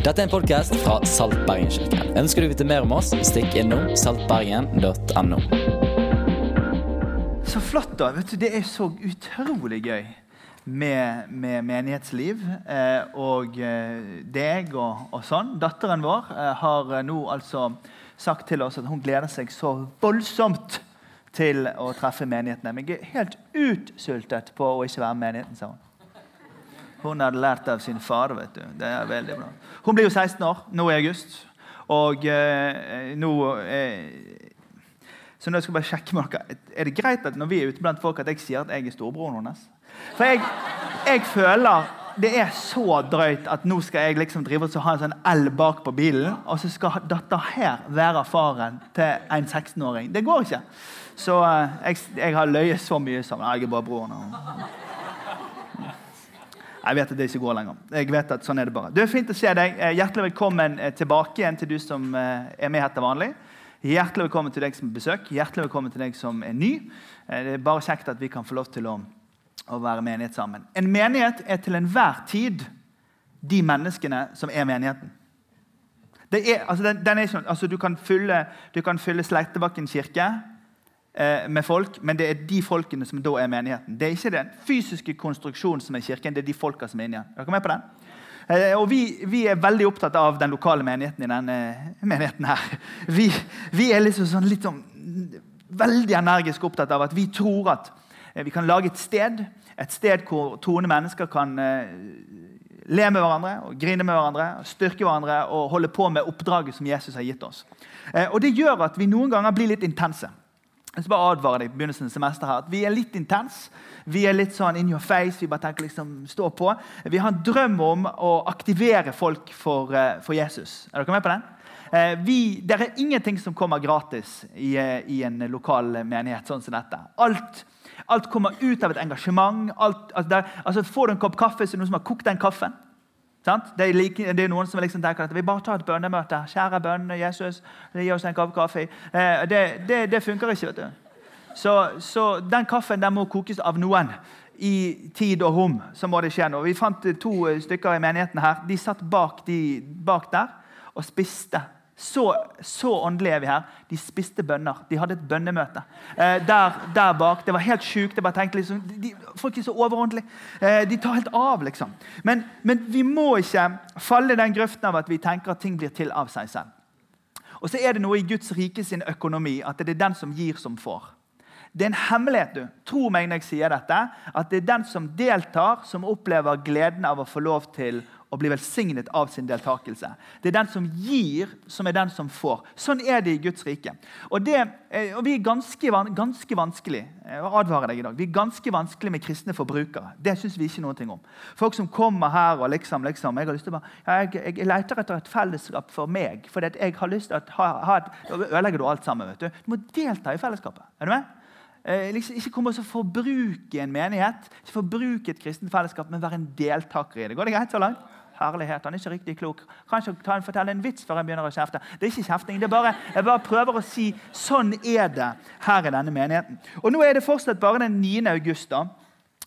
Dette er en podkast fra Salt Bergen-kirken. Ønsker du å vite mer om oss, stikk innom saltbergen.no. Så flott, da. Vet du, det er så utrolig gøy med, med menighetsliv. Eh, og eh, deg og, og, sånn. Datteren vår eh, har nå altså sagt til oss at hun gleder seg så voldsomt til å treffe menighetene. Men jeg er helt utsultet på å ikke være med menigheten, sa hun. Hun hadde lært av sin far. vet du. Det er veldig bra. Hun blir jo 16 år nå i august. Og eh, nå eh, Så nå skal jeg bare sjekke med dere. Er det greit at når vi er ute blant folk, at jeg sier at jeg er storebroren hennes? For jeg, jeg føler det er så drøyt at nå skal jeg liksom drive og ha en sånn L bak på bilen, og så skal datter her være faren til en 16-åring. Det går ikke. Så eh, jeg, jeg har løyet så mye sammen. Jeg er bare broren. Jeg vet at det ikke går lenger. Jeg vet at sånn er det bare. Det er Fint å se deg. Eh, hjertelig velkommen eh, tilbake igjen til du som eh, er med her til vanlig. Hjertelig velkommen til deg som er besøk. Hjertelig velkommen til deg som er ny. Det er bare kjekt at vi kan få lov til å, å være menighet sammen. En menighet er til enhver tid de menneskene som er menigheten. Er, altså den, den er altså du kan fylle, du fylle Sleitebakken kirke med folk, men det er de folkene som da er menigheten. Det er ikke den fysiske konstruksjonen som er kirken, det er de folka som er inni den. Er dere med på den? Eh, og vi, vi, er veldig opptatt av den lokale menigheten i denne menigheten. her. Vi, vi er liksom sånn, litt sånn, veldig energisk opptatt av at vi tror at eh, vi kan lage et sted et sted hvor troende mennesker kan le med hverandre, og grine med hverandre, og styrke hverandre og holde på med oppdraget som Jesus har gitt oss. Og Det gjør at vi noen ganger blir litt intense. Jeg skal bare advare deg på begynnelsen av semesteret her, at Vi er litt intense. Vi er litt sånn in your face. Vi bare tenker liksom stå på. Vi har en drøm om å aktivere folk for, uh, for Jesus. Er dere med på den? Uh, vi, det er ingenting som kommer gratis i, uh, i, en lokal menighet sånn som dette. Alt, alt kommer ut av et engasjement. Alt, altså der, altså får du en kopp kaffe, så er det noen som har kokt den kaffen. Det er, like, det er, noen som liksom tenker at vi bare tar et bønnemøte. Kjære bønne, Jesus, gi oss en kopp kaffe. Eh, det, det, det, funker ikke. vet du. Så, så den kaffen den må kokes av noen. I tid og rom så må det skje noe. Vi fant to stykker i menigheten her. De satt bak, de, bak der og spiste så, så åndelige er vi her. De spiste bønner. De hadde et bønnemøte eh, der, der, bak. Det var helt sjukt. Jeg bare tenkte liksom, de, Folk er så overordentlige. Eh, de tar helt av, liksom. Men, men, vi må ikke falle i den grøften av at vi tenker at ting blir til av seg selv. Og så er det noe i Guds rike sin økonomi at det er den som gir, som får. Det er en hemmelighet, du. Tro meg når jeg sier dette, at det er den som deltar, som opplever gleden av å få lov til og blir velsignet av sin deltakelse. Det er den som gir, som er den som får. Sånn er det i Guds rike. Og, det, eh, og Vi er ganske, ganske vanskelig jeg advarer deg i dag, vi er ganske vanskelig med kristne forbrukere. Det syns vi ikke noe om. Folk som kommer her og liksom, liksom jeg har lyst til å bare, jeg, jeg, leter etter et fellesskap for meg. For jeg har lyst til å ha, ha et, ødelegger du alt sammen. vet Du Du må delta i fellesskapet. Er du med? Eh, liksom, ikke komme og forbruke en menighet, ikke forbruke et kristent fellesskap, men være en deltaker i det. Går det greit så langt? Herlighet. Han er ikke riktig klok. Kanskje ta en, fortelle en vits før jeg begynner å kjefte. Det er ikke kjefting. det er bare, Jeg bare prøver å si sånn er det her i denne menigheten. Og Nå er det fortsatt bare den 9. august. da.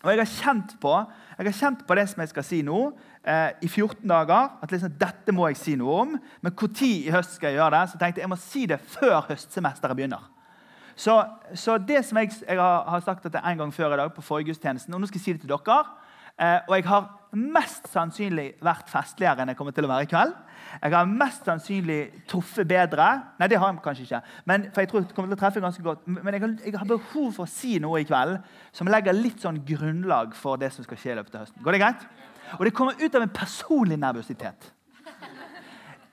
Og jeg har kjent på, jeg har kjent på det som jeg skal si nå, eh, i 14 dager. At liksom, dette må jeg si noe om. Men når i høst skal jeg gjøre det? Så tenkte jeg jeg må si det før høstsemesteret begynner. Så, så, det som jeg, jeg har, har, sagt det en gang før i dag, på forrige gudstjenesten, og nå skal jeg si det til dere Og jeg har mest sannsynlig vært festligere enn jeg kommer til å være i kveld. Jeg har mest sannsynlig truffet bedre. Nei, det har jeg kanskje ikke. Men, for jeg tror jeg kommer til å treffe ganske godt. Men jeg har, behov for å si noe i kveld som legger litt sånn grunnlag for det som skal skje i løpet av høsten. Går det greit? Og det kommer ut av en personlig nervøsitet.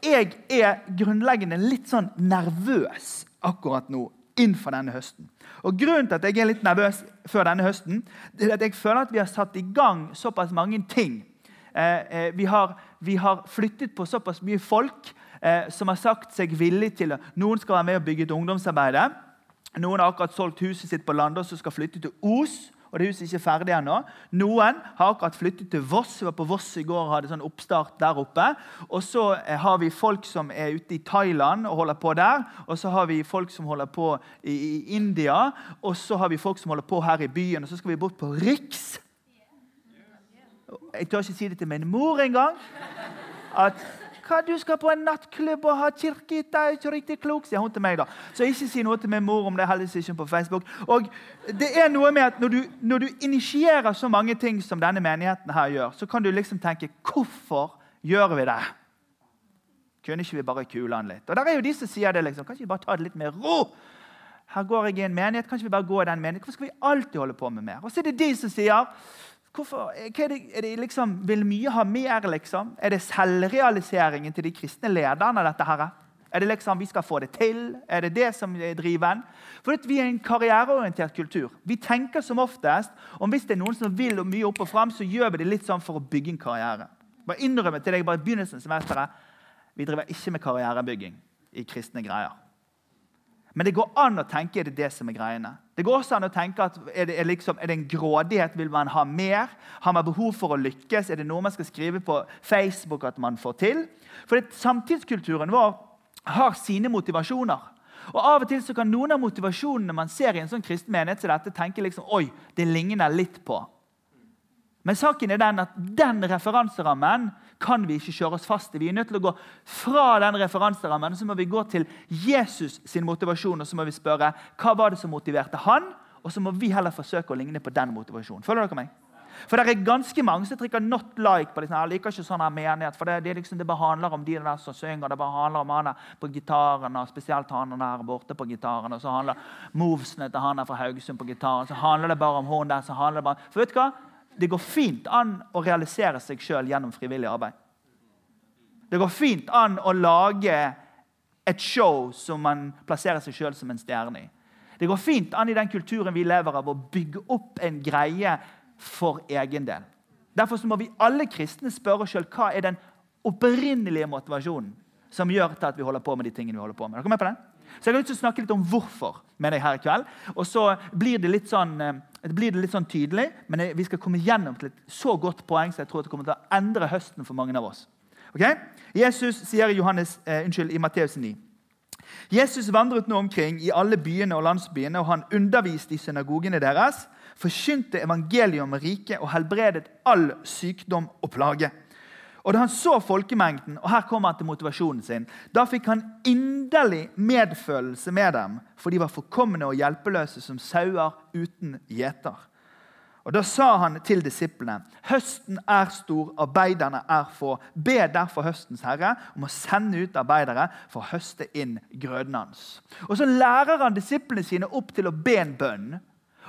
Jeg er grunnleggende litt sånn nervøs akkurat nå innenfor denne høsten. Og Grunnen til at jeg er litt nervøs før denne høsten, er at jeg føler at vi har satt i gang såpass mange ting. Eh, eh, vi, har, vi, har, flyttet på såpass mye folk eh, som har sagt seg villig til Noen skal være med og bygge et ungdomsarbeid. Noen har akkurat solgt huset sitt på Landås og skal flytte til Os og det huset er ikke ferdig ennå. Noen har akkurat flyttet til Voss. Vi var på Voss i går og hadde sånn oppstart der oppe. Og så eh, har vi folk som er ute i Thailand og holder på der. Og så har vi folk som holder på i, i India. Og så har vi folk som holder på her i byen. Og så skal vi bort på Riks. Jeg tør ikke si det til min mor engang. At hva, du skal på en nattklubb og ha kirke, det er ikke riktig klok', sier hun til meg. da. Så ikke si noe til min mor om det, heldigvis ikke på Facebook. Og det er noe med at når du, når du initierer så mange ting som denne menigheten her gjør, så kan du liksom tenke hvorfor gjør vi det? Kunne ikke vi bare kule han litt? Og der er jo de som sier det liksom, Kan ikke vi bare ta det litt med ro? Her går jeg i en menighet, kan ikke vi bare gå i den menigheten? Hvorfor skal vi alltid holde på med mer? Og så er det de som sier hvorfor, er det, er det liksom, Vil mye ha mer, liksom? Er det selvrealiseringen til de kristne lederne? dette her? Er det liksom vi skal få det til? Er det det som er driven? For Vi er en karriereorientert kultur. Vi tenker som oftest om hvis det er noen som vil mye opp og fram, så gjør vi det litt sånn for å bygge en karriere. Bare innrømme til deg bare i begynnelsen av semesteret vi driver ikke med karrierebygging i kristne greier. Men det går an å tenke er det det som er greiene. Det går også an å tenke at Er det, er liksom, er det en grådighet? Vil man ha mer? Har man behov for å lykkes? Er det noe man skal skrive på Facebook at man får til? For det, Samtidskulturen vår har sine motivasjoner. Og Av og til så kan noen av motivasjonene man ser i en sånn kristen menighet, så dette, tenke liksom, oi, det ligner litt på. Men saken er den at den referanserammen kan vi ikke kjøre oss fast i. Vi er nødt til å gå fra den referanserammen og så må vi gå til Jesus sin motivasjon og så må vi spørre hva var det som motiverte han. Og så må vi heller forsøke å ligne på den motivasjonen. Følger dere meg? For det er ganske mange som trykker 'not like' på det. Jeg liker ikke sånn her menighet, for det, det, liksom, det, bare handler om de der som synger. Det bare handler om han på gitaren, og spesielt han der borte på gitaren. Og så handler movesene til han der fra Haugesund på gitaren. Så handler det bare om hun der. så handler det bare... For vet du hva? Det går fint an å realisere seg sjøl gjennom frivillig arbeid. Det går fint an å lage et show som man plasserer seg sjøl som en stjerne i. Det går fint an i den kulturen vi lever av, å bygge opp en greie for egen del. Derfor må vi alle kristne spørre oss sjøl hva er den opprinnelige motivasjonen som gjør til at vi holder på med de tingene vi holder på med. Er dere med på den? Så jeg har lyst til å snakke litt om hvorfor med deg her i kveld. Og så blir det litt sånn, det blir litt sånn tydelig, men vi skal komme gjennom til et så godt poeng så jeg tror det kommer til å endre høsten for mange av oss. Okay? Jesus sier Johannes, eh, unnskyld, i Matteus 9. Jesus vandret nå omkring i alle byene og landsbyene, og han underviste i synagogene deres, forkynte evangeliet om riket og helbredet all sykdom og plage. Og Da han så folkemengden, og her kommer han til motivasjonen sin, da fikk han inderlig medfølelse med dem, for de var forkomne og hjelpeløse som sauer uten gjeter. Og Da sa han til disiplene.: Høsten er stor, arbeiderne er få. Be derfor høstens herre om å sende ut arbeidere for å høste inn grøden hans. Og Så lærer han disiplene sine opp til å be en bønn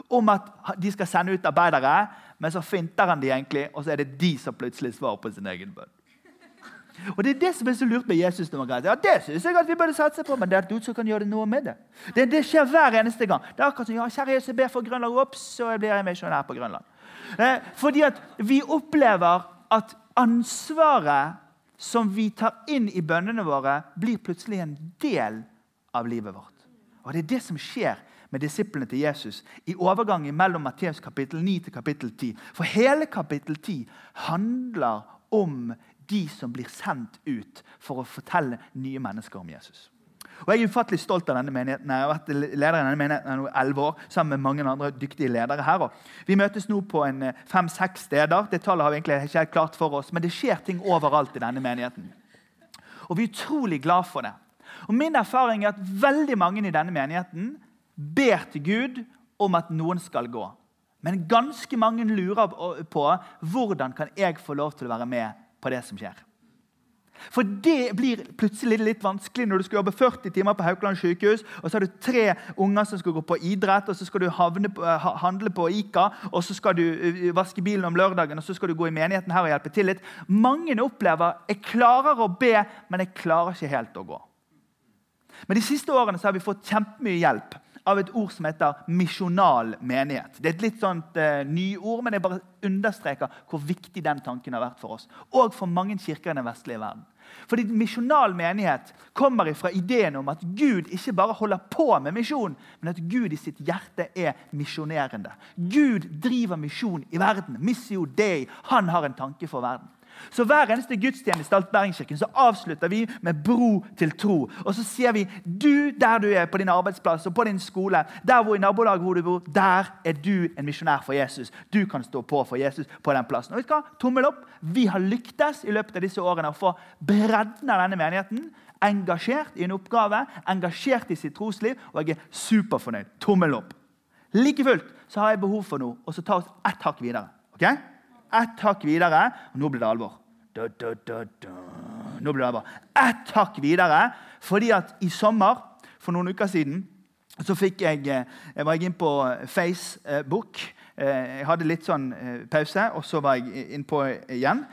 om at de skal sende ut arbeidere. Men så finter han de egentlig, og så er det de som plutselig svarer på sin egen bønn. Og Det er det som er så lurt med Jesus. Ja, Det synes jeg at vi burde satse på, men det er du som kan gjøre noe med det. Det, det skjer hver eneste gang. Det er akkurat som ja, kjære Jesus, jeg ber for Grønland. Ops, så blir jeg misjonær på Grønland. Eh, fordi at vi opplever at ansvaret som vi tar inn i bønnene våre, blir plutselig en del av livet vårt. Og Det er det som skjer med disiplene til Jesus i overgangen mellom Matteus kapittel 9 til kapittel 10. For hele kapittel 10 handler om de som blir sendt ut for å fortelle nye mennesker om Jesus. Og Jeg er ufattelig stolt av denne menigheten. Jeg har vært leder i denne menigheten i 11 år sammen med mange andre dyktige ledere her. Vi møtes nå på eh, fem-seks steder. Det tallet har vi egentlig ikke helt klart for oss, men det skjer ting overalt i denne menigheten. Og Vi er utrolig glad for det. Og Min erfaring er at veldig mange i denne menigheten ber til Gud om at noen skal gå. Men ganske mange lurer på hvordan kan jeg få lov til å være med på det som skjer. For det blir plutselig litt vanskelig når du skal jobbe 40 timer på Haukeland sykehus, og så har du tre unger som skal gå på idrett, og så skal du på, handle på Ica, og så skal du vaske bilen om lørdagen, og så skal du gå i menigheten her og hjelpe til litt. Mange opplever jeg klarer å be, men jeg klarer ikke helt å gå. Men De siste årene har vi fått kjempemye hjelp av et ord som heter misjonal menighet. Det er et litt sånt eh, nyord, men jeg bare understreker hvor viktig den tanken har vært for oss. Og for mange kirker i den vestlige verden. Fordi Misjonal menighet kommer fra ideen om at Gud ikke bare holder på med misjon, men at Gud i sitt hjerte er misjonerende. Gud driver misjon i verden. Missio Dei. Han har en tanke for verden. Så Hver eneste gudstjeneste i Bergenskirken så avslutter vi med bro til tro. Og så sier vi du der du er, på din arbeidsplass og på din skole, der hvor i nabolaget hvor du bor, der er du en misjonær for Jesus. Du kan stå på for Jesus på den plassen. Og vet du hva? Tommel opp. Vi har lyktes i løpet av disse årene å få bredden av denne menigheten engasjert i en oppgave, engasjert i sitt trosliv, og jeg er superfornøyd. Tommel opp. Like fullt så har jeg behov for noe, og så ta oss ett hakk videre. ok? Ett hakk videre, og nå blir det alvor. Da, da, da, nå blir det alvor. Ett hakk videre, fordi at i sommer, for noen uker siden, så fikk jeg, eh, jeg var jeg inn på Facebook. Eh, jeg hadde litt sånn eh, pause, og så var jeg innpå igjen.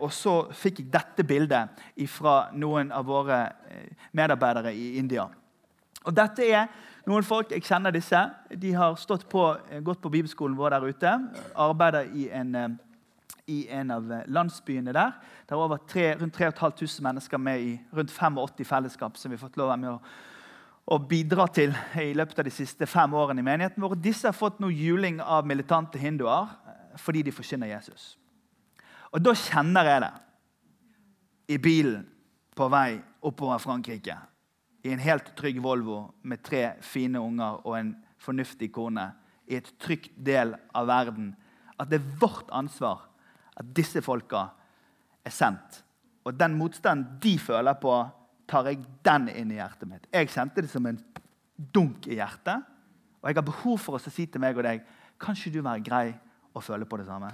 Og så fikk jeg dette bildet fra noen av våre medarbeidere i India. Og dette er noen folk, Jeg kjenner disse. De har stått på, gått på bibelskolen vår der ute. Arbeider i en, i en av landsbyene der. Det er over tre, rundt 3500 mennesker med i rundt 85 fellesskap som vi har fått lov med å å bidra til i løpet av de siste fem årene i menigheten vår. Disse har fått noe juling av militante hinduer eh, fordi de forkynner Jesus. Og Da kjenner jeg det i bilen på vei oppover Frankrike. I en helt trygg Volvo med tre fine unger og en fornuftig kone. I et trygt del av verden. At det er vårt ansvar at disse folka er sendt. Og den motstanden de føler på tar jeg den inn i hjertet mitt. Jeg kjente det som en dunk i hjertet. Og jeg har behov for å si til meg og deg kan ikke du være grei å føle på det samme.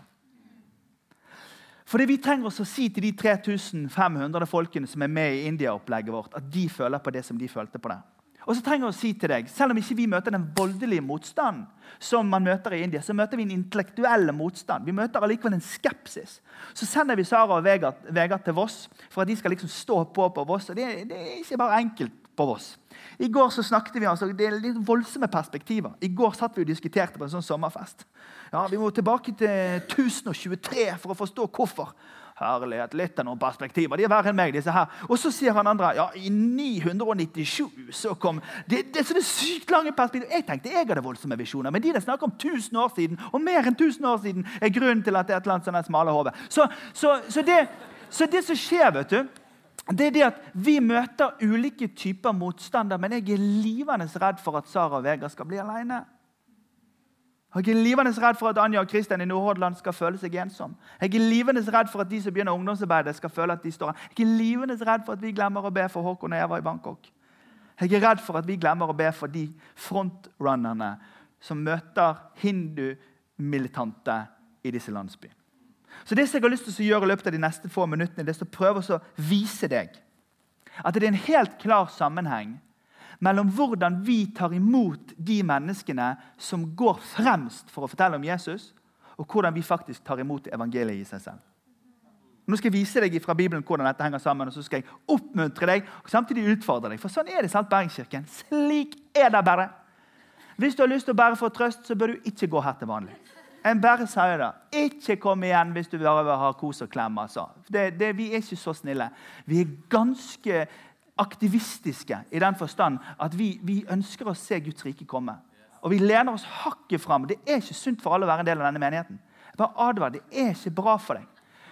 Fordi Vi trenger også å si til de 3500 folkene som er med i India-opplegget vårt, at de føler på det som de følte på det. Og så trenger jeg å si til deg, Selv om ikke vi møter den voldelige motstanden, som man møter i India, så møter vi en intellektuell motstand. Vi møter allikevel en skepsis. Så sender vi Sara og Vegard, til Voss for at de skal liksom stå på på Voss. og det, det er ikke bare enkelt på Voss. I går så snakket vi, altså, Det er litt voldsomme perspektiver. I går satt vi og diskuterte på en sånn sommerfest. Ja, Vi må tilbake til 1023 for å forstå hvorfor. Herlighet, litt av noen perspektiver. De er verre enn meg, disse her. Og så sier han andre ja, i 997 så kom Det, det er sykt lange perspektiver. Jeg tenkte jeg hadde voldsomme visjoner, men de der snakker om 1000 år siden, og mer enn 1000 år siden, er grunnen til at det er et eller annet sånn smale hode. Så, så, så, det, så det som skjer, vet du det er det at Vi møter ulike typer motstander, men jeg er livende redd for at Sara og Vegard skal bli alene. Jeg er livende redd for at Anja og Kristian i Nordhordland skal føle seg ensom. Jeg er livende redd for at de som begynner ungdomsarbeidet, skal føle at de står Jeg er livende redd for at vi glemmer å be for Håkon og Eva i Bangkok. Jeg er redd for at vi glemmer å be for de frontrunnerne som møter hindumilitante i disse landsbyene. Så det som jeg har lyst til å gjøre i løpet av de neste få minuttene, det er å prøve å vise deg at det er en helt klar sammenheng mellom hvordan vi tar imot de menneskene som går fremst for å fortelle om Jesus, og hvordan vi faktisk tar imot evangeliet i seg selv. Nå skal jeg vise deg fra Bibelen hvordan dette henger sammen, og så skal jeg oppmuntre deg og samtidig utfordre deg. For sånn er det sant, Bergenskirken. Slik er det bare. Hvis du har lyst til å bære for trøst, så bør du ikke gå her til vanlig. En bare sier det. Ikke kom igjen hvis du bare vil ha kos og klem. Altså. Det, det, vi er ikke så snille. Vi er ganske aktivistiske i den forstand at vi, vi, ønsker å se Guds rike komme. Og vi lener oss hakket fram. Det er ikke sunt for alle å være en del av denne menigheten. Bare advar, Det er ikke bra for deg.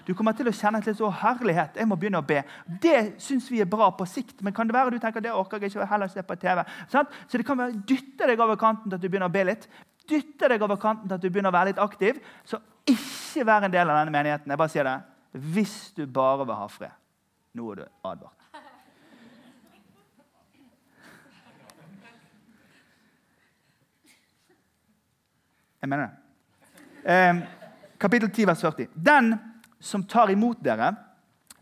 Du kommer til å kjenne litt så herlighet. Jeg må begynne å be. Det syns vi er bra på sikt, men kan det være du tenker det orker jeg ikke heller se på TV? Så det kan være dytte deg over kanten til at du begynner å be litt. Dytte deg over kanten til at du begynner å være litt aktiv. Så ikke vær en del av denne menigheten. Jeg bare sier det. Hvis du bare vil ha fred. Nå er du advart. Jeg mener det. Eh, kapittel 10, vers 40. Den som tar imot dere,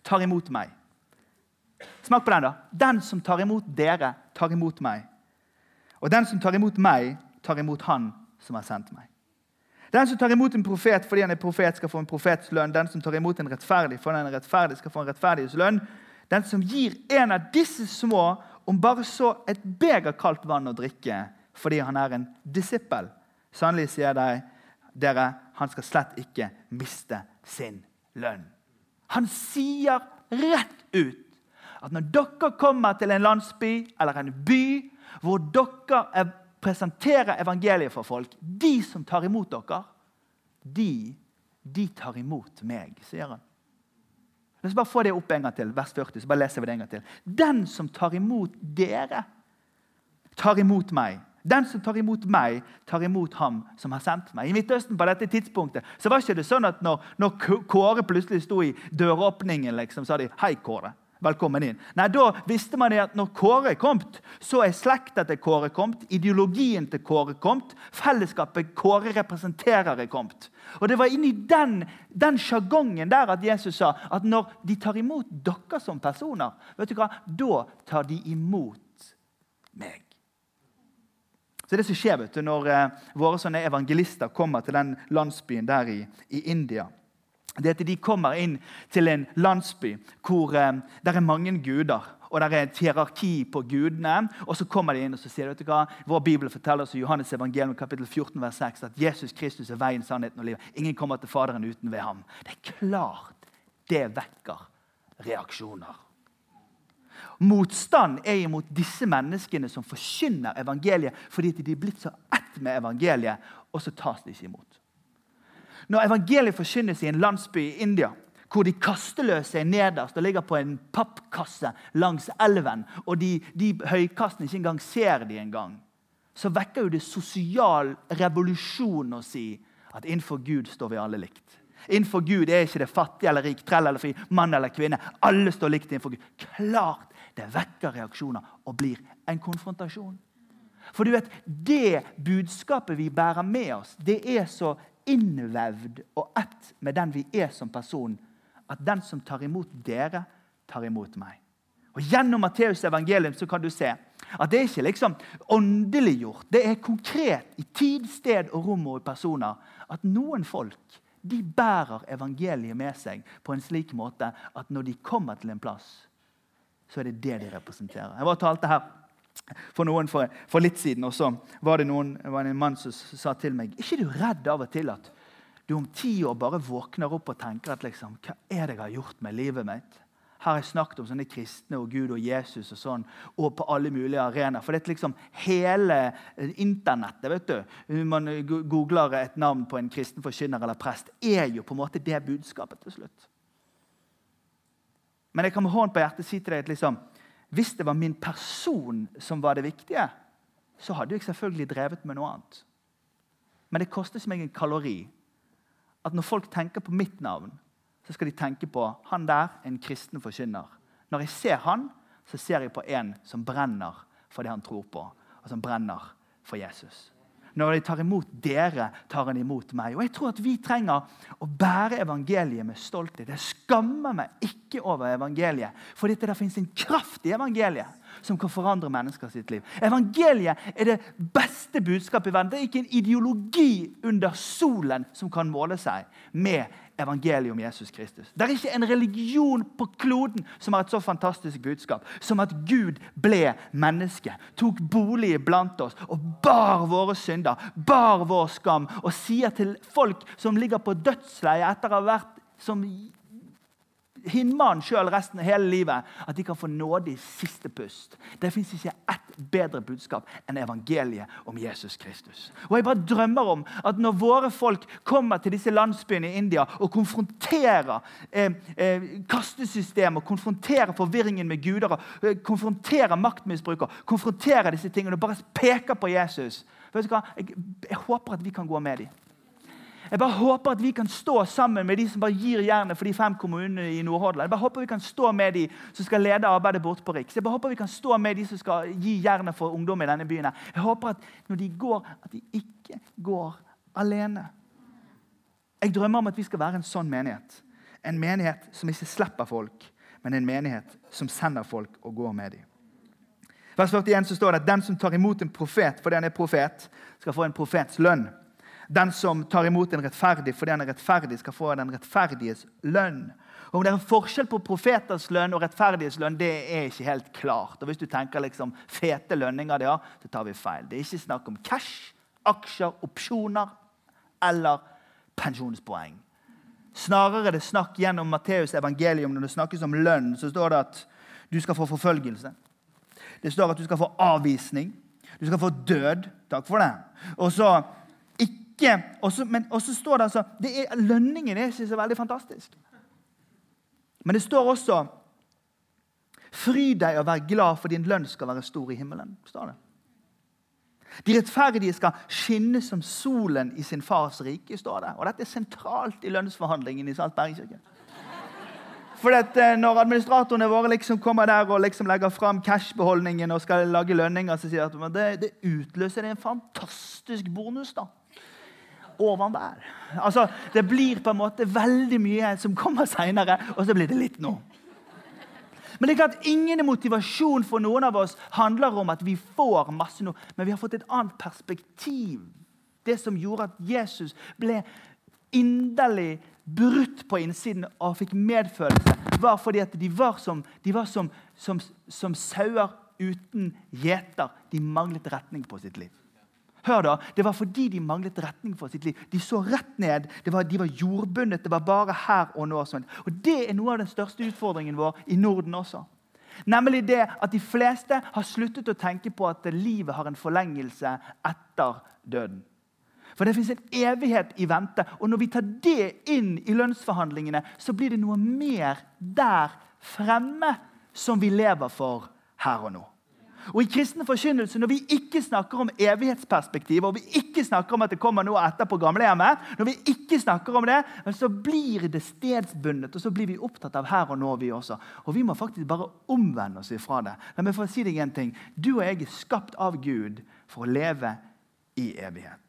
tar imot meg. Smak på den, da. Den som tar imot dere, tar imot meg. Og den som tar imot meg, tar imot han som har sendt meg. Den som tar imot en profet fordi han er profet, skal få en profets lønn. Den som tar imot en rettferdig fordi han er rettferdig, skal få en rettferdighets lønn. Den som gir en av disse små om bare så et beger kaldt vann å drikke fordi han er en disippel, Sannelig sier jeg dere, han skal slett ikke miste sin lønn. Han sier rett ut at når dere kommer til en landsby eller en by hvor dere presenterer evangeliet for folk, de som tar imot dere, de, de tar imot meg, sier han. La oss bare få det opp en gang til. vers 40, så bare leser vi det en gang til. Den som tar imot dere, tar imot meg. Den som tar imot meg, tar imot ham som har sendt meg. I Midtøsten på dette tidspunktet så var ikke det sånn at når, når Kåre plutselig sto i døråpningen, liksom, sa de 'Hei, Kåre'. Velkommen inn. Nei, Da visste man at når Kåre er kommet, så er slekta til Kåre kommet, ideologien til Kåre kommet, fellesskapet Kåre representerer, er kommet. Og Det var inni den sjagongen der at Jesus sa at når de tar imot dere som personer, vet du hva, da tar de imot meg. Så det som skjer vet du, Når eh, våre sånne evangelister kommer til den landsbyen der i, i India det er at De kommer inn til en landsby hvor eh, det er mange guder. og Det er et hierarki på gudene. og Så kommer de inn og så sier vet du hva? Vår bibel forteller oss i Johannes evangelium kapittel 14, vers 6 at Jesus Kristus er veien, sannheten og livet. Ingen kommer til Faderen uten ved ham. Det er klart det vekker reaksjoner. Motstand er imot disse menneskene som forkynner evangeliet fordi de er blitt så ett med evangeliet, og så tas de ikke imot. Når evangeliet forkynnes i en landsby i India, hvor de kasteløse er nederst og ligger på en pappkasse langs elven, og de, de høykastene ikke engang ser de engang, så vekker jo det sosial revolusjon å si at innenfor Gud står vi alle likt. Innenfor Gud er ikke det fattig eller rik, trell eller fri, mann eller kvinne. Alle står likt innenfor Gud. Klart det vekker reaksjoner og blir en konfrontasjon. For du vet, Det budskapet vi bærer med oss, det er så innvevd og ett med den vi er som person, at den som tar imot dere, tar imot meg. Og Gjennom Matteus evangelium så kan du se at det er ikke liksom åndeliggjort. Det er konkret i tid, sted og rom og personer at noen folk de bærer evangeliet med seg på en slik måte at når de kommer til en plass, så er det det de representerer. Jeg var og talte her for noen for, for, litt siden, og så var det, noen, var det en mann som sa til meg Er ikke du redd av og til at du om ti år bare våkner opp og tenker at liksom, hva er det jeg har gjort med livet mitt? Her har jeg snakket om sånne kristne og Gud og Jesus og sånn, og på alle mulige arenaer. For det er liksom hele internettet vet du, Man googler et navn på en kristen forkynner eller prest, er jo på en måte det budskapet til slutt. Men jeg kan med hånd på hjertet si til deg at liksom, hvis det var min person som var det viktige, så hadde jeg selvfølgelig drevet med noe annet. Men det koster meg en kalori at når folk tenker på mitt navn, så skal de tenke på han der, en kristen forkynner. Når jeg ser han, så ser jeg på en som brenner for det han tror på, og som brenner for Jesus. Når de tar imot dere, tar han imot meg. Og jeg tror at vi trenger å bære evangeliet med stolthet. Jeg skammer meg ikke over evangeliet, for det finnes en kraft i evangeliet som kan forandre mennesker sitt liv. Evangeliet er det beste budskapet i verden. Det er ikke en ideologi under solen som kan måle seg med evangeliet om Jesus Kristus. Det er ikke en religion på kloden som har et så fantastisk budskap som at Gud ble menneske, tok bolig blant oss og bar våre synder, bar vår skam, og sier til folk som ligger på dødsleiet etter å ha vært som hinmannen sjøl resten av hele livet, at de kan få nåde i siste pust. Det fins ikke ett bedre budskap enn evangeliet om Jesus Kristus. Og Jeg bare drømmer om at når våre folk kommer til disse landsbyene i India og konfronterer eh, eh, kastesystemet, konfronterer forvirringen med guder, eh, konfronterer maktmisbruker, konfronterer disse tingene og bare peker på Jesus Vet du hva? Jeg, jeg håper at vi kan gå med dem. Jeg bare håper at vi kan stå sammen med de som bare gir jernet for de fem kommunene i Nordhordland. Jeg bare håper vi kan stå med de som skal lede arbeidet bort på Riks. Jeg bare håper vi kan stå med de som skal gi jernet for ungdom i denne byen. Jeg håper at når de går, at de ikke går alene. Jeg drømmer om at vi skal være en sånn menighet. En menighet som ikke slipper folk, men en menighet som sender folk og går med dem. Vers 41 så står det at den som tar imot en profet fordi han er profet, skal få en profets lønn. Den som tar imot en rettferdig fordi han er rettferdig, skal få den rettferdiges lønn. Om det er en forskjell på profeters lønn og rettferdiges lønn, det er ikke helt klart. Og Hvis du tenker liksom fete lønninger, ja, så tar vi feil. Det er ikke snakk om cash, aksjer, opsjoner eller pensjonspoeng. Snarere er det snakk gjennom Matteus evangelium når det snakkes om lønn, så står det at du skal få forfølgelse. Det står at du skal få avvisning. Du skal få død. Takk for det. Og så ikke Men så står det altså det er, Lønningen er ikke så veldig fantastisk. Men det står også Fry deg og vær glad, for din lønn skal være stor i himmelen. står det. De rettferdige skal skinne som solen i sin fars rike. står det. Og Dette er sentralt i lønnsforhandlingen i Salt Bergkirke. For eh, Når administratorene våre liksom kommer der og liksom legger fram cashbeholdningen og skal lage lønninger, så sier de at det, det utløser en fantastisk bonus. da. Oven der. Altså, Det blir på en måte veldig mye som kommer seinere, og så blir det litt nå. Men det er klart ingen motivasjon for noen av oss handler om at vi får masse nå, men vi har fått et annet perspektiv. Det som gjorde at Jesus ble inderlig brutt på innsiden og fikk medfølelse, var fordi at de var som, de var som, som, som sauer uten gjeter. De manglet retning på sitt liv. Hør da, Det var fordi de manglet retning for sitt liv. De så rett ned. Var, de var jordbundet. Det var bare her og nå. Sånn. Og Det er noe av den største utfordringen vår i Norden også. Nemlig det at de fleste har sluttet å tenke på at livet har en forlengelse etter døden. For det fins en evighet i vente. Og når vi tar det inn i lønnsforhandlingene, så blir det noe mer der fremme som vi lever for her og nå. Og i kristen forkynnelse, Når vi ikke snakker om evighetsperspektiv, og vi ikke snakker om at det kommer noe etter på gamlehjemmet, når vi ikke snakker om det, så blir det stedsbundet, og så blir vi opptatt av her og nå, vi også. Og vi må faktisk bare omvende oss ifra det. La meg få si deg en ting. Du og jeg er skapt av Gud for å leve i evighet.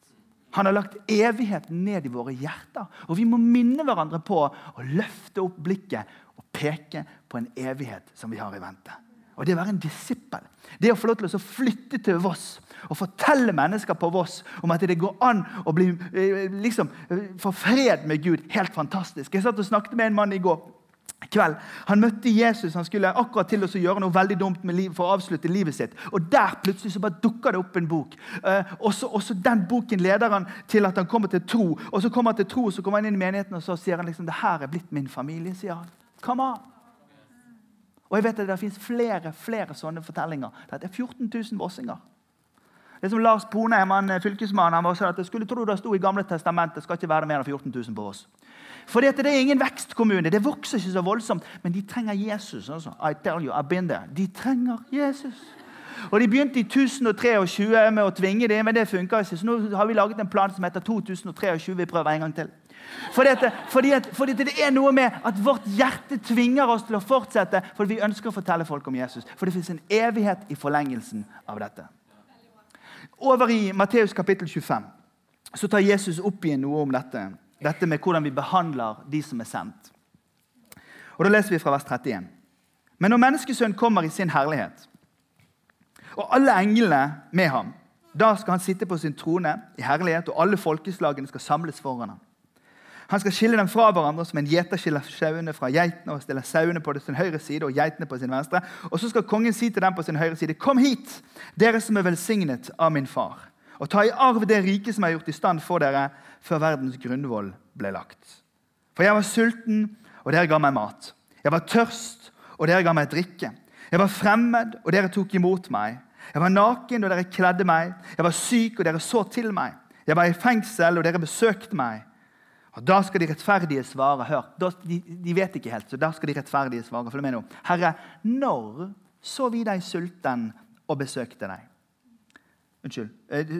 Han har lagt evigheten ned i våre hjerter. Og vi må minne hverandre på å løfte opp blikket og peke på en evighet som vi har i vente. Og det å være en disippel, det å få lov til å flytte til Voss og fortelle mennesker på Voss om at det går an å bli, eh, liksom, få fred med Gud, helt fantastisk. Jeg satt og snakket med en mann i går kveld. Han møtte Jesus. Han skulle akkurat til å gjøre noe veldig dumt liv, for å avslutte livet sitt. Og Der plutselig så bare dukker det opp en bok. Eh, og så Den boken leder han til at han kommer til tro. Og Så kommer han til tro, og så kommer han inn i menigheten og så sier han liksom, det her er blitt min familie. sier han. Come on. Og jeg vet at Det fins flere flere sånne fortellinger. Det er 14 000 vossinger. Det som Lars Ponheim, han fylkesmannen, han sa at jeg skulle tro det sto i Gamle testamentet skal ikke være mer enn 14 000 på oss. At Det er ingen vekstkommune. Det vokser ikke så voldsomt. Men de trenger Jesus. Altså. I tell you, I've been there. De trenger Jesus. Og De begynte i 1023 med å tvinge det, men det funka ikke. Så nå har vi laget en plan som heter 2023. Vi prøver en gang til. Fordi, at, fordi, at, fordi det er noe med at vårt hjerte tvinger oss til å fortsette fordi vi ønsker å fortelle folk om Jesus. For det fins en evighet i forlengelsen av dette. Over i Matteus kapittel 25 så tar Jesus opp igjen noe om dette. Dette med hvordan vi behandler de som er sendt. Og Da leser vi fra vers 31. Men når Menneskesønnen kommer i sin herlighet, og alle englene med ham, da skal han sitte på sin trone i herlighet, og alle folkeslagene skal samles foran ham. Han skal skille dem fra hverandre som en gjeter skiller sauene fra geitene og stiller sauene på sin høyre side og geitene på sin venstre. Og så skal kongen si til dem på sin høyre side.: Kom hit, dere som er velsignet av min far, og ta i arv det riket som er gjort i stand for dere før verdens grunnvoll ble lagt. For jeg var sulten, og dere ga meg mat. Jeg var tørst, og dere ga meg drikke. Jeg var fremmed, og dere tok imot meg. Jeg var naken, og dere kledde meg. Jeg var syk, og dere så til meg. Jeg var i fengsel, og dere besøkte meg. Og Da skal de rettferdige svare. Hør, de, de, vet ikke helt, så da skal de rettferdige svare. Følg med nå. Herre, når så vi deg sulten og besøkte deg? Unnskyld. Eh,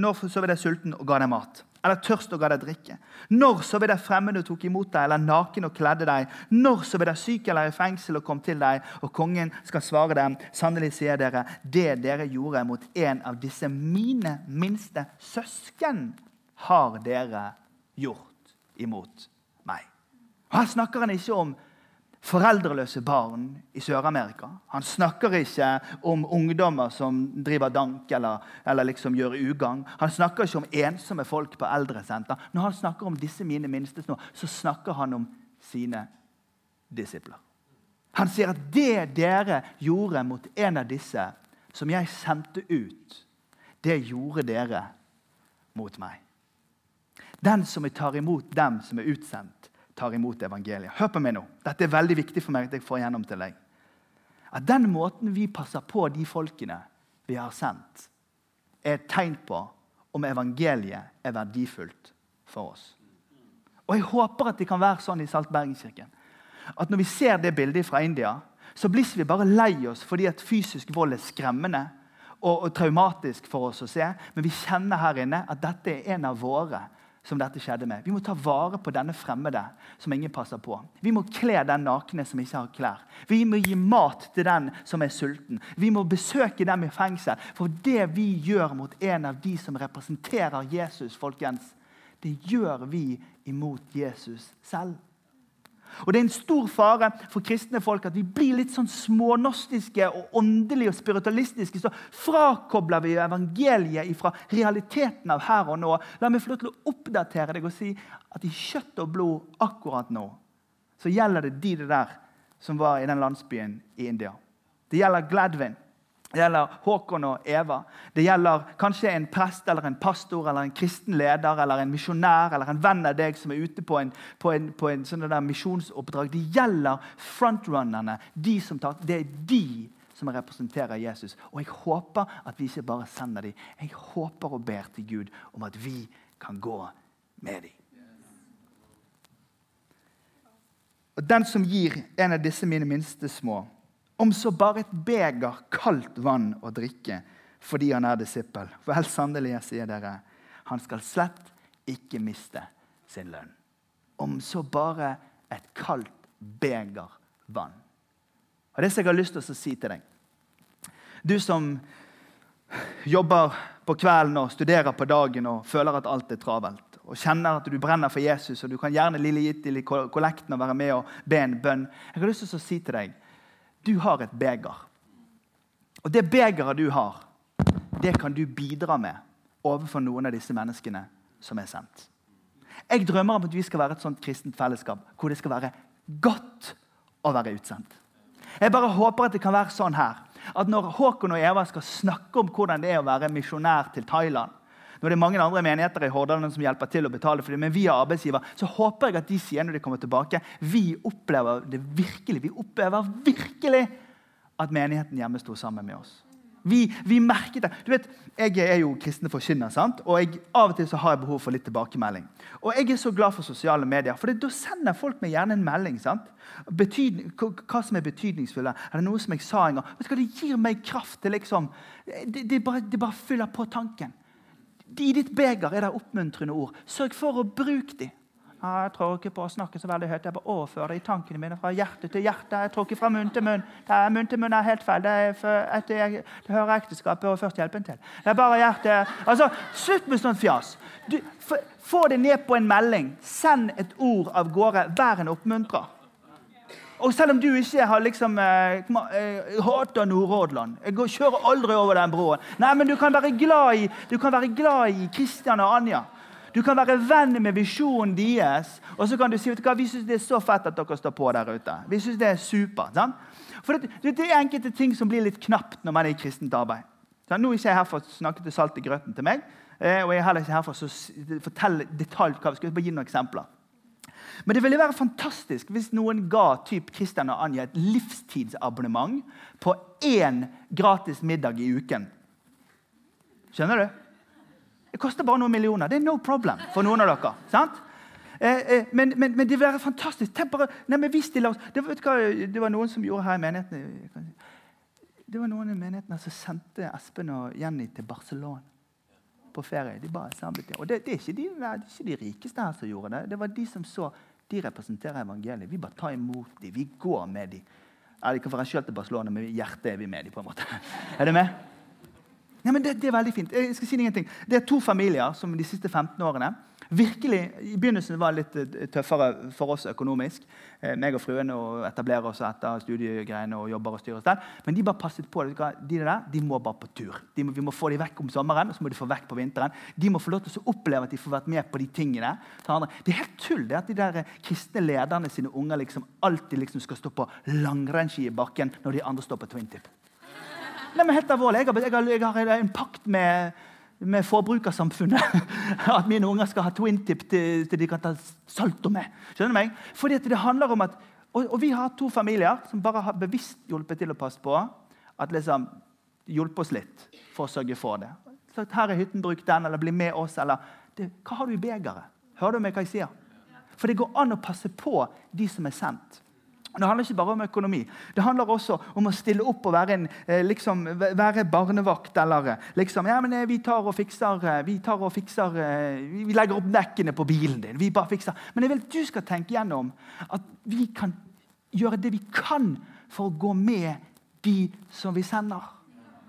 når så vi deg sulten og ga deg mat? Eller tørst og ga deg drikke? Når så vi deg fremmed og tok imot deg, eller naken og kledde deg? Når så vi deg syk eller i fengsel og kom til deg? Og kongen skal svare dem, sannelig sier dere, det dere gjorde mot en av disse mine minste søsken, har dere gjort imot meg. Og Her snakker han ikke om foreldreløse barn i Sør-Amerika. Han snakker ikke om ungdommer som driver dank eller, eller liksom gjør ugagn. Han snakker ikke om ensomme folk på eldresenter. Når han snakker om disse mine minste så snakker han om sine disipler. Han sier at det dere gjorde mot en av disse som jeg sendte ut, det gjorde dere mot meg. Den som tar imot dem som er utsendt, tar imot evangeliet. Hør på meg nå. Dette er veldig viktig for meg at jeg får igjennom til deg. At den måten vi passer på de folkene vi har sendt, er et tegn på om evangeliet er verdifullt for oss. Og Jeg håper at det kan være sånn i Saltbergenkirken. at når vi ser det bildet fra India, så blir vi bare lei oss fordi at fysisk vold er skremmende og, og traumatisk for oss å se. Men vi kjenner her inne at dette er en av våre som dette skjedde med. Vi må ta vare på denne fremmede som ingen passer på. Vi må kle den nakne som ikke har klær. Vi må gi mat til den som er sulten. Vi må besøke dem i fengsel. For det vi gjør mot en av de som representerer Jesus, folkens, det gjør vi imot Jesus selv. Og Det er en stor fare for kristne folk at vi blir litt sånn smånostiske og åndelige og spiritualistiske. Så frakobler vi evangeliet fra realiteten av her og nå. La meg få lov til å oppdatere deg og si at i kjøtt og blod akkurat nå så gjelder det de det der som var i den landsbyen i India. Det gjelder Gladwin. Det gjelder Håkon og Eva. Det gjelder kanskje en prest eller en pastor eller en kristen leder eller en misjonær eller en venn av deg som er ute på en, på en, på en sånn misjonsoppdrag. Det gjelder frontrunnerne. De tar, det er de som representerer Jesus. Og jeg håper at vi ikke bare sender dem. Jeg håper og ber til Gud om at vi kan gå med dem. Og Den som gir en av disse mine minste små om så bare et beger kaldt vann å drikke fordi han er disippel. For helt sannelig, jeg sier dere, han skal slett ikke miste sin lønn. Om så bare et kaldt beger vann. Og Det som jeg har lyst til å si til deg Du som jobber på kvelden og studerer på dagen og føler at alt er travelt, og kjenner at du brenner for Jesus, og du kan gjerne lille gitt i kollekten og være med og be en bønn Jeg har lyst til å si til deg du har et beger. Og det begeret du har, det kan du bidra med overfor noen av disse menneskene som er sendt. Jeg drømmer om at vi skal være et sånt kristent fellesskap hvor det skal være godt å være utsendt. Jeg bare håper at det kan være sånn her, at når Håkon og Eva skal snakke om hvordan det er å være misjonær til Thailand, det er mange andre menigheter i Hordaland som hjelper til å betale for det, men vi er arbeidsgiver, så håper jeg at de sier når de kommer tilbake, vi opplever det virkelig. Vi opplever virkelig at menigheten hjemme sto sammen med oss. Vi, vi, merket det. Du vet, Jeg er jo kristne forkynner, sant? og jeg, av og til så har jeg behov for litt tilbakemelding. Og Jeg er så glad for sosiale medier, for da sender folk meg gjerne en melding. sant? Betydning, hva som er betydningsfulle. Er det noe som jeg sa en gang? Vet du hva, Det gir meg kraft til liksom, det, det, bare, det bare fyller på tanken. I ditt beger er det oppmuntrende ord. Sørg for å bruke dem. Ja, jeg tror ikke på å snakke så veldig høyt. Jeg bare overfører det i tankene mine fra hjerte til hjerte. Jeg tror ikke fra munn til munn. Det er, munn til munn er helt feil. Det, er etter, det hører ekteskapet og førstehjelpen til. Det er bare hjerte. Altså, Slutt med sånt fjas. Du, få det ned på en melding. Send et ord av gårde. Vær en oppmuntrer. Og selv om du ikke har liksom eh, eh hater Nordhordland Jeg kjører aldri over den broen. Nei, men du kan være glad i du kan være glad i Kristian og Anja. Du kan være venn med visjonen deres. Og så kan du si vet du hva, vi syns det er så fett at dere står på der ute. Vi synes det er supert. For det, det, er enkelte ting som blir litt knapt når man er i kristent arbeid. Så nå er jeg ikke her for å snakke til salt i grøten til meg. Eh, og jeg er heller ikke her for å fortelle detalj hva vi skal bare gi noen eksempler. Men det ville være fantastisk hvis noen ga typ Christian og Anja et livstidsabonnement på én gratis middag i uken. Skjønner du? Det koster bare noen millioner. Det er no problem for noen av dere. sant? Eh, eh, men, men, men, det vil være fantastisk. Bare, nei, vi stiller oss, det, hva, det, var noen som gjorde her i menigheten Det var noen i menigheten som sendte Espen og Jenny til Barcelona på ferie. De bare samlet Og det, det, er de, det, er ikke de rikeste her som gjorde det. Det var de som så de representerer evangeliet. Vi bare tar imot dem. Vi går med dem. Ja, de kan reise selv til Barcelona, men hjertet er vi med dem. på en måte. Er det med? Ja, men det, det, er veldig fint. Jeg skal si ingenting. Det er to familier som de siste 15 årene virkelig, I begynnelsen var det litt eh, tøffere for oss økonomisk. Eh, meg og fruen og etablerer oss etter studiegreiene og jobber og styrer oss der. Men de bare passet på. De der, de må bare på tur. Må, vi må få dem vekk om sommeren og så må de få vekk på vinteren. De må få lov til å oppleve at de får vært med på de tingene. Det er helt tull det at de der kristne lederne sine unger liksom alltid liksom skal stå på langrennsski i bakken når de andre står på twintip. Nei, men helt alvorlig, jeg har, jeg har, jeg har en pakt med med forbrukersamfunnet. At mine unger skal ha twin tip til, til de kan ta salto med. Skjønner du meg? Fordi det handler om at, og, og, vi har to familier som bare har bevisst hjulpet til å passe på. At liksom, Hjulpet oss litt for å sørge for det. Så her er hytten, bruk den, eller bli med oss. eller det, Hva har du i begeret? Hører du meg hva jeg sier? For det går an å passe på de som er sendt. Det handler ikke bare om økonomi. Det handler også om å stille opp og være, en, eh, liksom, være barnevakt. Eller eh, liksom, ja, men vi tar og fikser, vi, tar og fikser, vi legger opp dekkene på bilen din. vi bare fikser. Men jeg vil at du skal tenke gjennom at vi kan gjøre det vi kan for å gå med de som vi sender.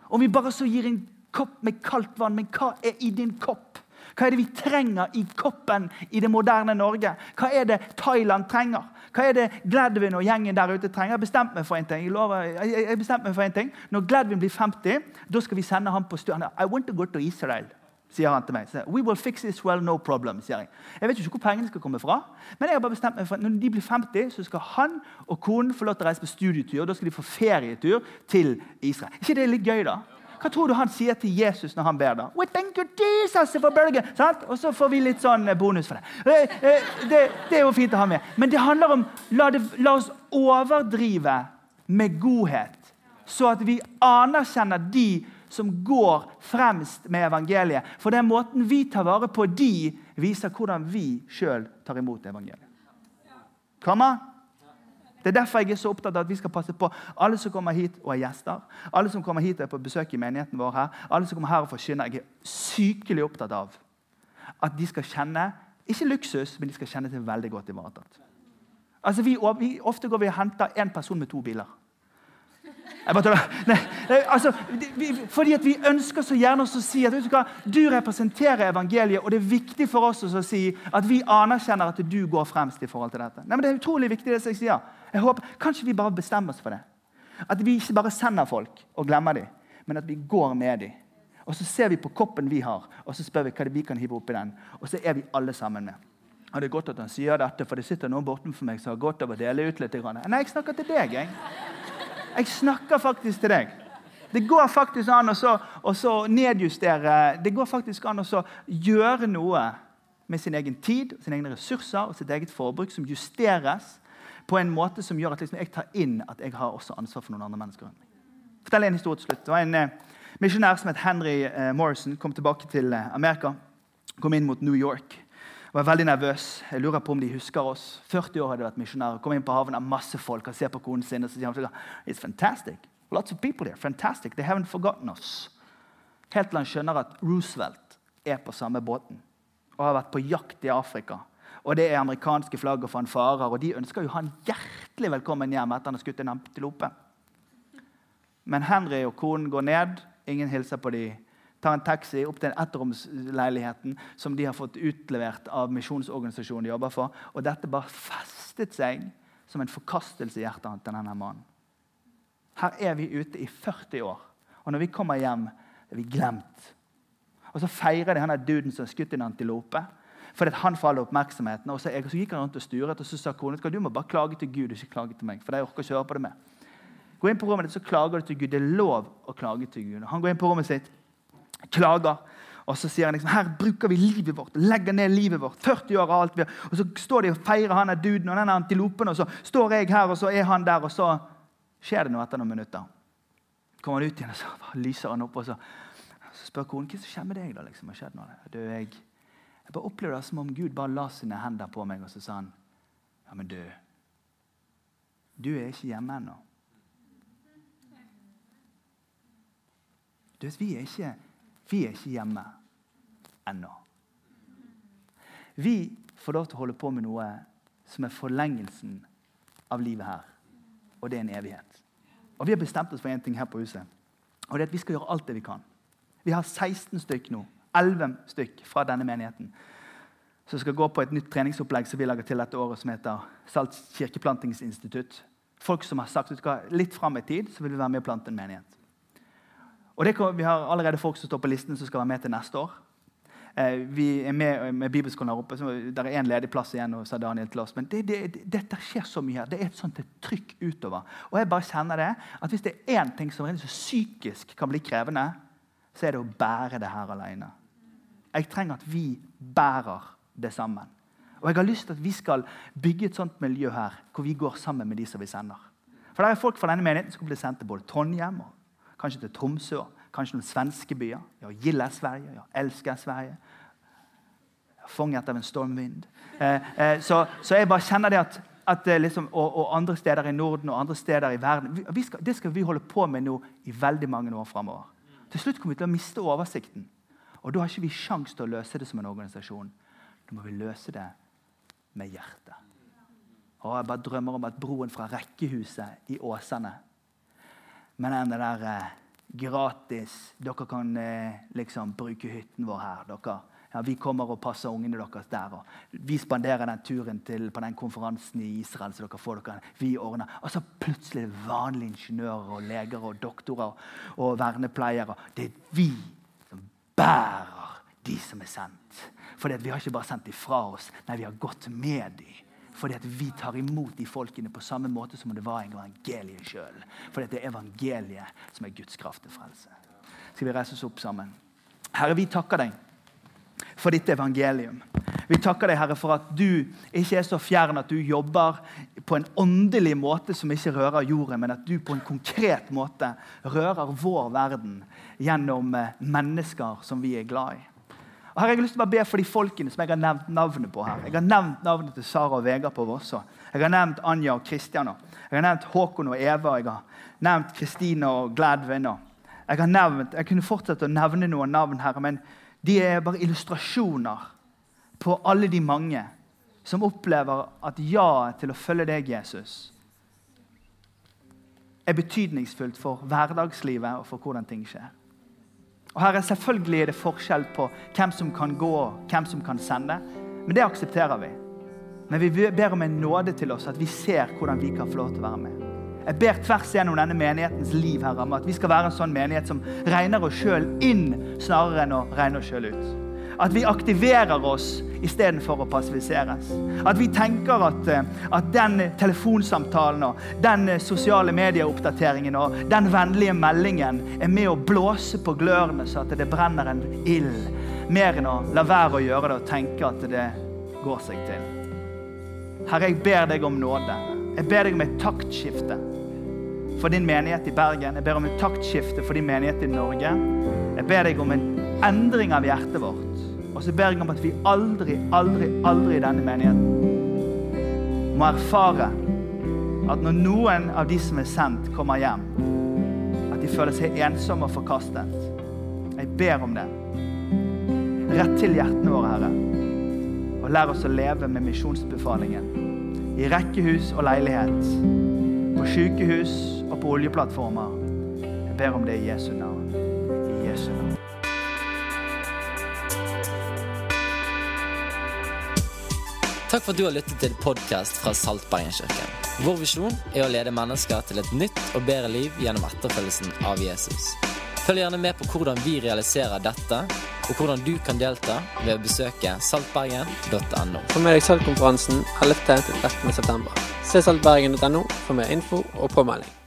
Om vi bare så gir en kopp med kaldt vann, men hva er i din kopp? Hva er det vi trenger i koppen i det moderne Norge? Hva er det Thailand trenger? Hva er det Gladwin og gjengen der ute trenger? Jeg bestemte bestemt meg for en ting. Jeg, lover, jeg, jeg meg for en ting. Når Gladwin blir 50, da skal vi sende ham på stuen. I want to go to Israel sier han til meg. We will fix this well, no problem, sier jeg. Jeg vet ikke hvor pengene skal komme fra, men jeg har bare bestemt meg for at når de blir 50, så skal han og konen få lov til å reise på studietur. Da skal de få ferietur til Israel. ikke det er litt gøy, da? Hva tror du han sier til Jesus når han ber? da? We thank you, Jesus, for burger, Sant? Og så får vi litt sånn eh, bonus for det. Eh, det. det. er jo fint å ha med. Men det handler om la, det, la oss overdrive med godhet, så at vi anerkjenner de som går fremst med evangeliet. For den måten vi tar vare på de, viser hvordan vi sjøl tar imot evangeliet. Kommer? Det er derfor jeg er så opptatt av at vi skal passe på alle som kommer hit og er gjester. Alle som kommer hit og er på besøk i menigheten vår her, alle som kommer her og forkynner. Jeg er sykelig opptatt av at de skal kjenne ikke luksus, men de skal kjenne seg veldig godt ivaretatt. Altså, vi, vi, ofte går vi og henter én person med to biler. Nei, altså, fordi at Vi ønsker så gjerne å si at du, du, representerer evangeliet, og det er viktig for oss å si at vi anerkjenner at du går fremst. i forhold til dette. Nei, men Det er utrolig viktig. det som jeg sier. Jeg håper, Kanskje vi bare bestemmer oss for det. At vi ikke bare sender folk og glemmer dem, men at vi går med dem. Og Så ser vi på koppen vi har, og så spør vi hva vi kan hive oppi den. Og så er vi alle sammen med. Og Det er godt at han sier dette, for det sitter noen bortenfor meg som har godt av å dele ut litt. Nei, jeg snakker til deg. Jeg. Jeg snakker faktisk til deg. Det går faktisk an å nedjustere Det går faktisk an å gjøre noe med sin egen tid, sine egne ressurser og sitt eget forbruk som justeres på en måte som gjør at liksom jeg tar inn at jeg har også ansvar for noen andre mennesker. Fortell en historie til slutt. Det var En eh, misjonær som het Henry eh, Morrison kom tilbake til eh, Amerika. Kom inn mot New York. Var veldig nervøs. Jeg lurer på om de husker oss. 40 år hadde vært misjonær. Kom inn på havnen av masse folk og ser på konen sin. og så sier han, It's fantastic. Lots of people there. Fantastic. They haven't forgotten us. Helt til han skjønner at Roosevelt er på samme båten og har vært på jakt i Afrika. Og det er amerikanske flagg og fanfarer, og de ønsker jo han hjertelig velkommen hjem etter han har skutt en antilope. Men Henry og konen går ned. Ingen hilser på dem tar en taxi opp til en ettromsleiligheten som de har fått utlevert av misjonsorganisasjonen de jobber for. Og dette bare festet seg som en forkastelse i hjertet til denne mannen. Her er vi ute i 40 år, og når vi kommer hjem, er vi glemt. Og så feirer de han duden som har skutt en antilope. Fordi han faller oppmerksomheten. Og så, jeg, så gikk han rundt og sturet, og så sa konen du må bare klage til Gud. ikke klage til meg, for jeg orker ikke høre på det med. Gå inn på rommet ditt, så klager du til Gud. Det er lov å klage til Gud. Han går inn på rommet sitt, klager. Og så sier han liksom, her bruker vi livet vårt, legger ned livet vårt. 40 år av alt vi har. Og så står de og feirer han er duden og den antilopen, og så står jeg her, og så er han der, og så skjer det noe etter noen minutter. kommer han ut igjen, og så lyser han opp, og så, så spør konen hva som skjer med deg. da, liksom, har skjedd noe? Du, jeg, jeg bare opplevde det som om Gud bare la sine hender på meg, og så sa han Ja, men du Du er ikke hjemme ennå. Du vet, vi er ikke vi er ikke hjemme ennå. Vi får lov til å holde på med noe som er forlengelsen av livet her. Og det er en evighet. Og Vi har bestemt oss for én ting her på huset. Og det er at Vi skal gjøre alt det vi kan. Vi har 16 stykk nå. 11 stykk fra denne menigheten. Som skal gå på et nytt treningsopplegg som vi lager til dette året, som heter Salt kirkeplantingsinstitutt. Folk som har sagt at litt fram i tid så vil vi være med og plante en menighet. Og det, Vi har allerede folk som står på listen som skal være med til neste år. Eh, vi er med med bibelskolen her oppe. så Det er én ledig plass igjen. sa Daniel til oss. Men det, det, dette skjer så mye her. Det er et sånt trykk utover. Og jeg bare kjenner det, at Hvis det er én ting som rent psykisk kan bli krevende, så er det å bære det her alene. Jeg trenger at vi bærer det sammen. Og jeg har lyst til at vi skal bygge et sånt miljø her, hvor vi går sammen med de som vi sender. For det er folk fra denne menigheten som bli sendt til både Trondheim og kanskje til Tromsø, kanskje noen svenske byer. Ja, gillar Sverige, ja, elsker Sverige. Fanget av en stormvind. Eh, eh, så, så, jeg bare kjenner det at at, eh, liksom, og, og, andre steder i Norden og andre steder i verden. Vi, vi skal, det skal vi holde på med nå i veldig mange år framover. Til slutt kommer vi til å miste oversikten. Og da har ikke vi sjanse til å løse det som en organisasjon. Da må vi løse det med hjertet. Og jeg bare drømmer om at broen fra rekkehuset i Åsane Men den der eh, gratis Dere kan eh, liksom bruke hytten vår her. dere ja, vi kommer og passer ungene deres der. og Vi spanderer den turen til, på den konferansen i Israel. så dere får dere, vi ordner. Og så plutselig er det vanlige ingeniører og leger og doktorer og vernepleiere. Det er vi bærer de som er sendt. Fordi vi har ikke bare sendt dem fra oss, nei, vi har gått med dem. Fordi vi tar imot de folkene på samme måte som om det var evangeliet sjøl. Fordi det er evangeliet som er Guds kraft til frelse. Skal vi reise oss opp sammen? Herre, vi takker deg for ditt evangelium. Vi takker deg, Herre, for at du ikke er så fjern at du jobber på en åndelig måte som ikke rører jorden, men at du på en konkret måte rører vår verden gjennom eh, mennesker som vi er glad i. Og her har Jeg lyst til å be for de folkene som jeg har nevnt navnet på. her. Jeg har nevnt navnet til Sara og Vegard på Vosså. Jeg har nevnt Anja og Kristian. Jeg har nevnt Håkon og Eva. Jeg har nevnt Kristine og Gladvin. Jeg, jeg kunne fortsette å nevne noen navn her, men de er bare illustrasjoner på alle de mange som opplever at ja til å følge deg, Jesus, er betydningsfullt for hverdagslivet og for hvordan ting skjer. Og her er Selvfølgelig det forskjell på hvem som kan gå og hvem som kan sende. Men det aksepterer vi. Men vi ber om en nåde til oss, at vi ser hvordan vi kan få lov til å være med. Jeg ber tvers gjennom denne menighetens liv her om at vi skal være en sånn menighet som regner oss sjøl inn snarere enn å regne oss sjøl ut. At vi aktiverer oss istedenfor å passiviseres. At vi tenker at, eh, at, den telefonsamtalen og den sosiale medieoppdateringen og den vennlige meldingen er med å blåse på glørne så at det brenner en ild. Mer enn å la være å gjøre det og tenke at det går seg til. Herre, jeg ber deg om nåde. Jeg ber deg om et taktskifte for din menighet i Bergen. Jeg ber om et taktskifte for din menighet i Norge. Jeg ber deg om en endring av hjertet vårt. Og så ber jeg om at vi aldri, aldri, aldri i denne menigheten må erfare at når noen av de som er sendt, kommer hjem, at de føler seg ensomme og forkastet. Jeg ber om det. Rett til hjertene våre, Herre. Og lær oss å leve med misjonsbefalingen. I rekkehus og leilighet. På sykehus og på oljeplattformer. Jeg ber om det i Jesu navn. I Jesu navn. Takk for at du har lyttet til podkast fra Saltbergenkirken. Vår visjon er å lede mennesker til et nytt og bedre liv gjennom etterfølgelsen av Jesus. Følg gjerne med på hvordan vi realiserer dette, og hvordan du kan delta ved å besøke saltbergen.no. Få med deg Saltkonferansen 11.-13.9. Se saltbergen.no for mer info og påmelding.